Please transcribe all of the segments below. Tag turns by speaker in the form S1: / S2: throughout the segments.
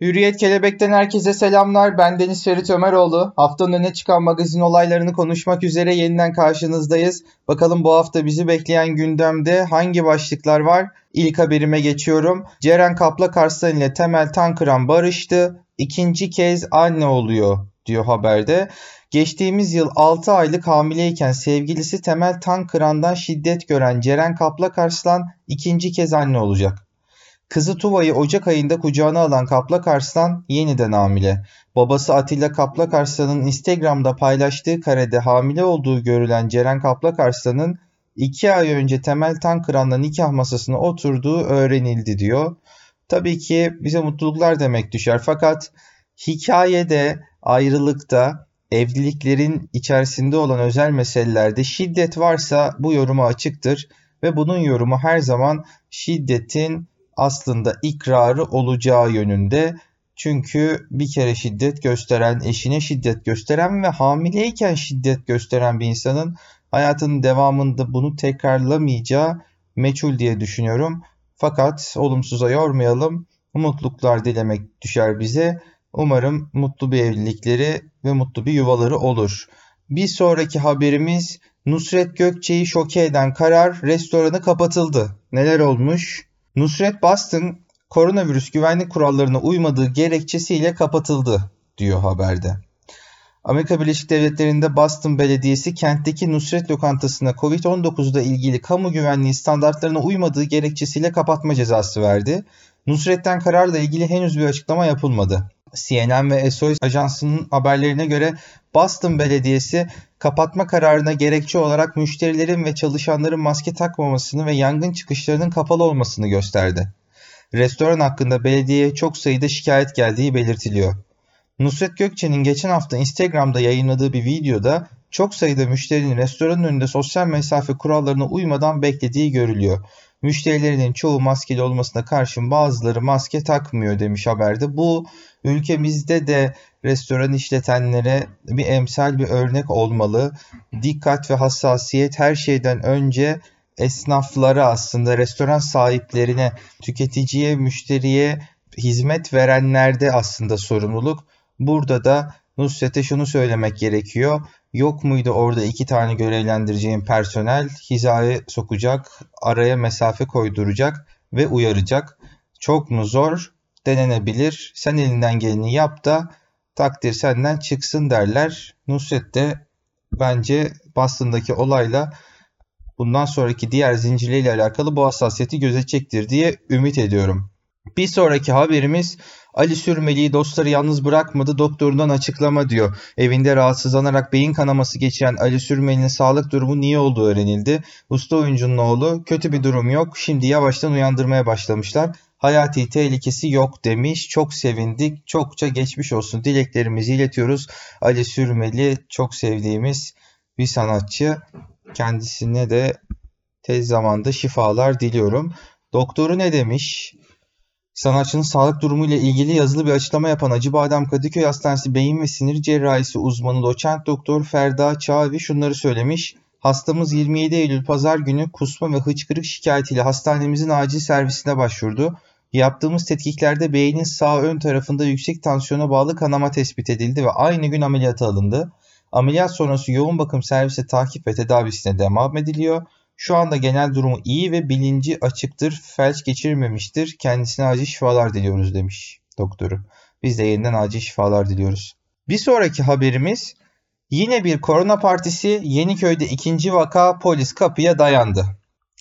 S1: Hürriyet Kelebek'ten herkese selamlar. Ben Deniz Ferit Ömeroğlu. Haftanın öne çıkan magazin olaylarını konuşmak üzere yeniden karşınızdayız. Bakalım bu hafta bizi bekleyen gündemde hangi başlıklar var? İlk haberime geçiyorum. Ceren Kapla Karslan ile Temel Tankıran barıştı. İkinci kez anne oluyor diyor haberde. Geçtiğimiz yıl 6 aylık hamileyken sevgilisi Temel Tankıran'dan şiddet gören Ceren Kapla Karslan ikinci kez anne olacak. Kızı Tuva'yı Ocak ayında kucağına alan Kaplak Arslan yeniden hamile. Babası Atilla Kaplak Arslan'ın Instagram'da paylaştığı karede hamile olduğu görülen Ceren Kaplak Arslan'ın 2 ay önce Temel Tankıran'la nikah masasına oturduğu öğrenildi diyor. Tabii ki bize mutluluklar demek düşer fakat hikayede, ayrılıkta, evliliklerin içerisinde olan özel meselelerde şiddet varsa bu yoruma açıktır ve bunun yorumu her zaman şiddetin aslında ikrarı olacağı yönünde. Çünkü bir kere şiddet gösteren, eşine şiddet gösteren ve hamileyken şiddet gösteren bir insanın hayatının devamında bunu tekrarlamayacağı meçhul diye düşünüyorum. Fakat olumsuza yormayalım. Mutluluklar dilemek düşer bize. Umarım mutlu bir evlilikleri ve mutlu bir yuvaları olur. Bir sonraki haberimiz Nusret Gökçe'yi şoke eden karar restoranı kapatıldı. Neler olmuş? Nusret Boston koronavirüs güvenlik kurallarına uymadığı gerekçesiyle kapatıldı diyor haberde. Amerika Birleşik Devletleri'nde Boston Belediyesi kentteki Nusret lokantasına Covid-19'da ilgili kamu güvenliği standartlarına uymadığı gerekçesiyle kapatma cezası verdi. Nusret'ten kararla ilgili henüz bir açıklama yapılmadı. CNN ve SOS ajansının haberlerine göre Boston Belediyesi kapatma kararına gerekçe olarak müşterilerin ve çalışanların maske takmamasını ve yangın çıkışlarının kapalı olmasını gösterdi. Restoran hakkında belediyeye çok sayıda şikayet geldiği belirtiliyor. Nusret Gökçe'nin geçen hafta Instagram'da yayınladığı bir videoda çok sayıda müşterinin restoranın önünde sosyal mesafe kurallarına uymadan beklediği görülüyor. Müşterilerinin çoğu maskeli olmasına karşın bazıları maske takmıyor demiş haberde. Bu ülkemizde de restoran işletenlere bir emsal bir örnek olmalı. Dikkat ve hassasiyet her şeyden önce esnaflara aslında restoran sahiplerine, tüketiciye, müşteriye hizmet verenlerde aslında sorumluluk. Burada da Nusret'e şunu söylemek gerekiyor. Yok muydu orada iki tane görevlendireceğim personel hizaya sokacak, araya mesafe koyduracak ve uyaracak. Çok mu zor? Denenebilir. Sen elinden geleni yap da takdir senden çıksın derler. Nusret de bence Boston'daki olayla bundan sonraki diğer zincirleriyle alakalı bu hassasiyeti gözetecektir diye ümit ediyorum. Bir sonraki haberimiz Ali Sürmeli'yi dostları yalnız bırakmadı doktorundan açıklama diyor. Evinde rahatsızlanarak beyin kanaması geçiren Ali Sürmeli'nin sağlık durumu niye olduğu öğrenildi. Usta oyuncunun oğlu kötü bir durum yok şimdi yavaştan uyandırmaya başlamışlar. Hayati tehlikesi yok demiş. Çok sevindik. Çokça geçmiş olsun dileklerimizi iletiyoruz. Ali Sürmeli çok sevdiğimiz bir sanatçı. Kendisine de tez zamanda şifalar diliyorum. Doktoru ne demiş? Sanatçının sağlık durumu ile ilgili yazılı bir açıklama yapan Acıbadem Kadıköy Hastanesi Beyin ve Sinir Cerrahisi uzmanı doçent doktor Ferda Çağvi şunları söylemiş. Hastamız 27 Eylül pazar günü kusma ve hıçkırık şikayetiyle hastanemizin acil servisine başvurdu. Yaptığımız tetkiklerde beynin sağ ön tarafında yüksek tansiyona bağlı kanama tespit edildi ve aynı gün ameliyata alındı. Ameliyat sonrası yoğun bakım servise takip ve tedavisine devam ediliyor. Şu anda genel durumu iyi ve bilinci açıktır. Felç geçirmemiştir. Kendisine acil şifalar diliyoruz demiş doktoru. Biz de yeniden acil şifalar diliyoruz. Bir sonraki haberimiz yine bir korona partisi Yeniköy'de ikinci vaka polis kapıya dayandı.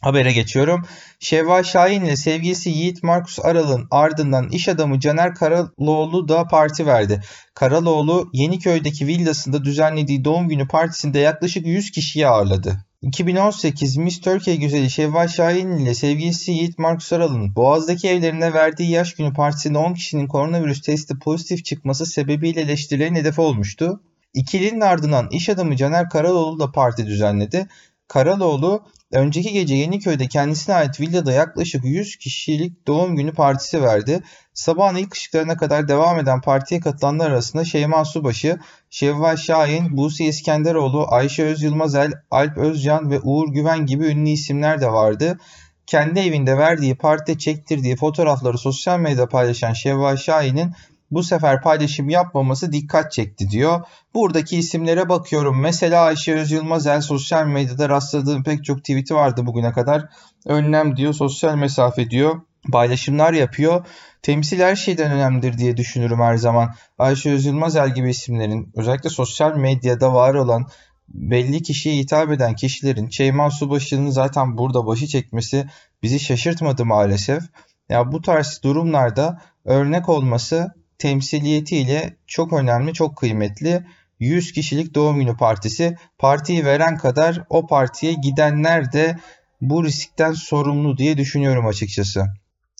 S1: Habere geçiyorum. Şevval Şahin ile sevgilisi Yiğit Markus Aral'ın ardından iş adamı Caner Karaloğlu da parti verdi. Karaloğlu Yeniköy'deki villasında düzenlediği doğum günü partisinde yaklaşık 100 kişiyi ağırladı. 2018 Miss Türkiye güzeli Şevval Şahin ile sevgilisi Yiğit Markus Aral'ın Boğaz'daki evlerine verdiği yaş günü partisinde 10 kişinin koronavirüs testi pozitif çıkması sebebiyle eleştirilerin hedefi olmuştu. İkilinin ardından iş adamı Caner Karaloğlu da parti düzenledi. Karaloğlu önceki gece Yeniköy'de kendisine ait villada yaklaşık 100 kişilik doğum günü partisi verdi. Sabahın ilk ışıklarına kadar devam eden partiye katılanlar arasında Şeyma Subaşı, Şevval Şahin, Buse İskenderoğlu, Ayşe Öz Yılmazel, Alp Özcan ve Uğur Güven gibi ünlü isimler de vardı. kendi evinde verdiği partide çektirdiği fotoğrafları sosyal medyada paylaşan Şevval Şahin'in bu sefer paylaşım yapmaması dikkat çekti diyor. Buradaki isimlere bakıyorum. Mesela Ayşe Öz sosyal medyada rastladığım pek çok tweet'i vardı bugüne kadar. Önlem diyor, sosyal mesafe diyor. Paylaşımlar yapıyor. Temsil her şeyden önemlidir diye düşünürüm her zaman. Ayşe Öz Yılmazel gibi isimlerin özellikle sosyal medyada var olan belli kişiye hitap eden kişilerin Şeyma Subaşı'nın zaten burada başı çekmesi bizi şaşırtmadı maalesef. Ya bu tarz durumlarda örnek olması temsiliyetiyle çok önemli, çok kıymetli. 100 kişilik doğum günü partisi. Partiyi veren kadar o partiye gidenler de bu riskten sorumlu diye düşünüyorum açıkçası.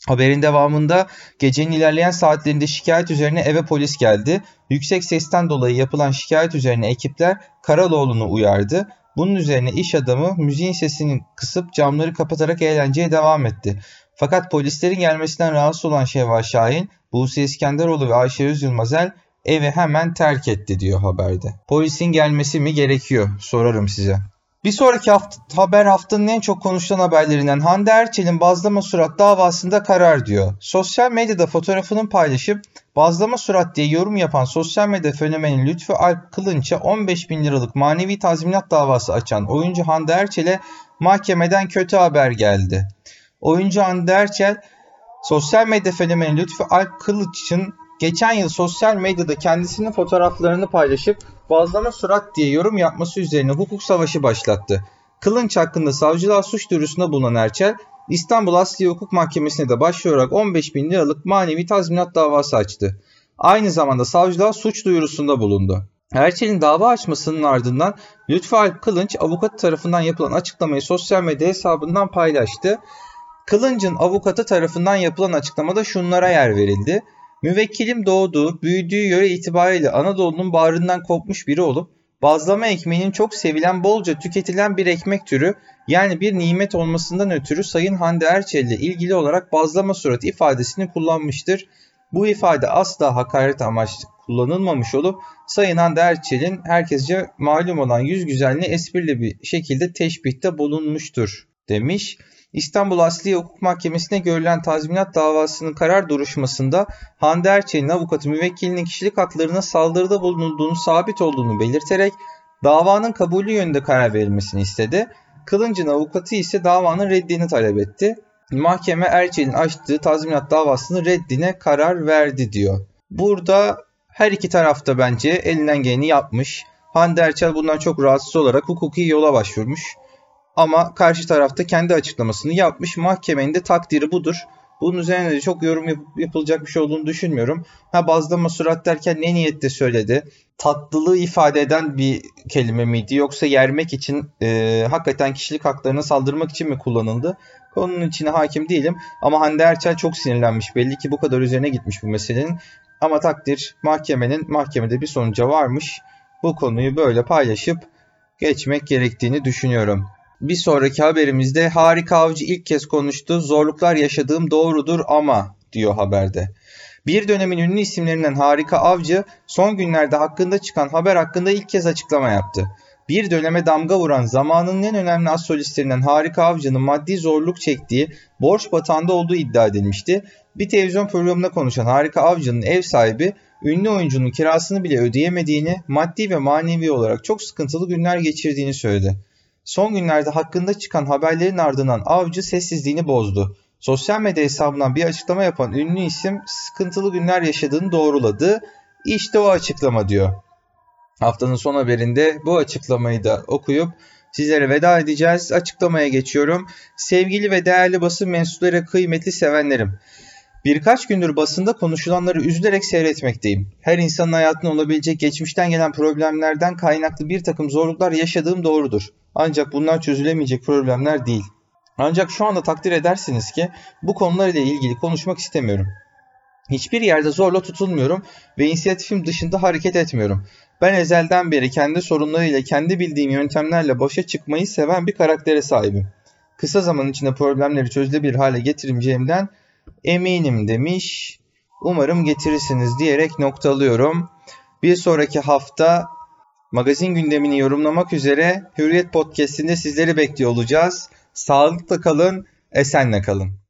S1: Haberin devamında gecenin ilerleyen saatlerinde şikayet üzerine eve polis geldi. Yüksek sesten dolayı yapılan şikayet üzerine ekipler Karaloğlu'nu uyardı. Bunun üzerine iş adamı müziğin sesini kısıp camları kapatarak eğlenceye devam etti. Fakat polislerin gelmesinden rahatsız olan Şevval Şahin, Buse İskenderoğlu ve Ayşe Özyılmazel evi hemen terk etti diyor haberde. Polisin gelmesi mi gerekiyor sorarım size. Bir sonraki hafta, haber haftanın en çok konuşulan haberlerinden Hande Erçel'in bazlama surat davasında karar diyor. Sosyal medyada fotoğrafını paylaşıp bazlama surat diye yorum yapan sosyal medya fenomeni Lütfü Alp Kılınç'a 15 bin liralık manevi tazminat davası açan oyuncu Hande Erçel'e mahkemeden kötü haber geldi. Oyuncu Hande Erçel, sosyal medya fenomeni Lütfü Alp Kılıç'ın geçen yıl sosyal medyada kendisinin fotoğraflarını paylaşıp bazlama surat diye yorum yapması üzerine hukuk savaşı başlattı. Kılınç hakkında savcılığa suç duyurusunda bulunan Erçel, İstanbul Asliye Hukuk Mahkemesi'ne de başvurarak 15 bin liralık manevi tazminat davası açtı. Aynı zamanda savcılığa suç duyurusunda bulundu. Erçel'in dava açmasının ardından Lütfü Alp Kılınç avukat tarafından yapılan açıklamayı sosyal medya hesabından paylaştı. Kılınç'ın avukatı tarafından yapılan açıklamada şunlara yer verildi. Müvekkilim doğduğu, büyüdüğü yöre itibariyle Anadolu'nun bağrından kopmuş biri olup bazlama ekmeğinin çok sevilen bolca tüketilen bir ekmek türü yani bir nimet olmasından ötürü Sayın Hande Erçel ile ilgili olarak bazlama surat ifadesini kullanmıştır. Bu ifade asla hakaret amaçlı kullanılmamış olup Sayın Hande Erçel'in herkesce malum olan yüz güzelliğine esprili bir şekilde teşbihte bulunmuştur demiş. İstanbul Asliye Hukuk Mahkemesi'ne görülen tazminat davasının karar duruşmasında Hande Erçel'in avukatı müvekkilinin kişilik haklarına saldırıda bulunduğunu sabit olduğunu belirterek davanın kabulü yönünde karar verilmesini istedi. Kılıncın avukatı ise davanın reddini talep etti. Mahkeme Erçel'in açtığı tazminat davasının reddine karar verdi diyor. Burada her iki tarafta bence elinden geleni yapmış. Hande Erçel bundan çok rahatsız olarak hukuki yola başvurmuş. Ama karşı tarafta kendi açıklamasını yapmış. Mahkemenin de takdiri budur. Bunun üzerine de çok yorum yap- yapılacak bir şey olduğunu düşünmüyorum. Ha bazlama surat derken ne niyette söyledi? Tatlılığı ifade eden bir kelime miydi? Yoksa yermek için e, hakikaten kişilik haklarına saldırmak için mi kullanıldı? Konunun içine hakim değilim. Ama Hande Erçel çok sinirlenmiş. Belli ki bu kadar üzerine gitmiş bu meselenin. Ama takdir mahkemenin mahkemede bir sonuca varmış. Bu konuyu böyle paylaşıp geçmek gerektiğini düşünüyorum. Bir sonraki haberimizde Harika Avcı ilk kez konuştu. Zorluklar yaşadığım doğrudur ama diyor haberde. Bir dönemin ünlü isimlerinden Harika Avcı son günlerde hakkında çıkan haber hakkında ilk kez açıklama yaptı. Bir döneme damga vuran zamanın en önemli az solistlerinden Harika Avcı'nın maddi zorluk çektiği borç batağında olduğu iddia edilmişti. Bir televizyon programında konuşan Harika Avcı'nın ev sahibi ünlü oyuncunun kirasını bile ödeyemediğini, maddi ve manevi olarak çok sıkıntılı günler geçirdiğini söyledi. Son günlerde hakkında çıkan haberlerin ardından Avcı sessizliğini bozdu. Sosyal medya hesabından bir açıklama yapan ünlü isim sıkıntılı günler yaşadığını doğruladı. İşte o açıklama diyor. Haftanın son haberinde bu açıklamayı da okuyup sizlere veda edeceğiz. Açıklamaya geçiyorum. Sevgili ve değerli basın mensupları, kıymetli sevenlerim. Birkaç gündür basında konuşulanları üzülerek seyretmekteyim. Her insanın hayatında olabilecek geçmişten gelen problemlerden kaynaklı bir takım zorluklar yaşadığım doğrudur. Ancak bunlar çözülemeyecek problemler değil. Ancak şu anda takdir edersiniz ki bu konular ile ilgili konuşmak istemiyorum. Hiçbir yerde zorla tutulmuyorum ve inisiyatifim dışında hareket etmiyorum. Ben ezelden beri kendi sorunlarıyla kendi bildiğim yöntemlerle başa çıkmayı seven bir karaktere sahibim. Kısa zaman içinde problemleri çözülebilir hale getireceğimden eminim demiş. Umarım getirirsiniz diyerek noktalıyorum. Bir sonraki hafta magazin gündemini yorumlamak üzere Hürriyet Podcast'inde sizleri bekliyor olacağız. Sağlıkla kalın, Esenle kalın.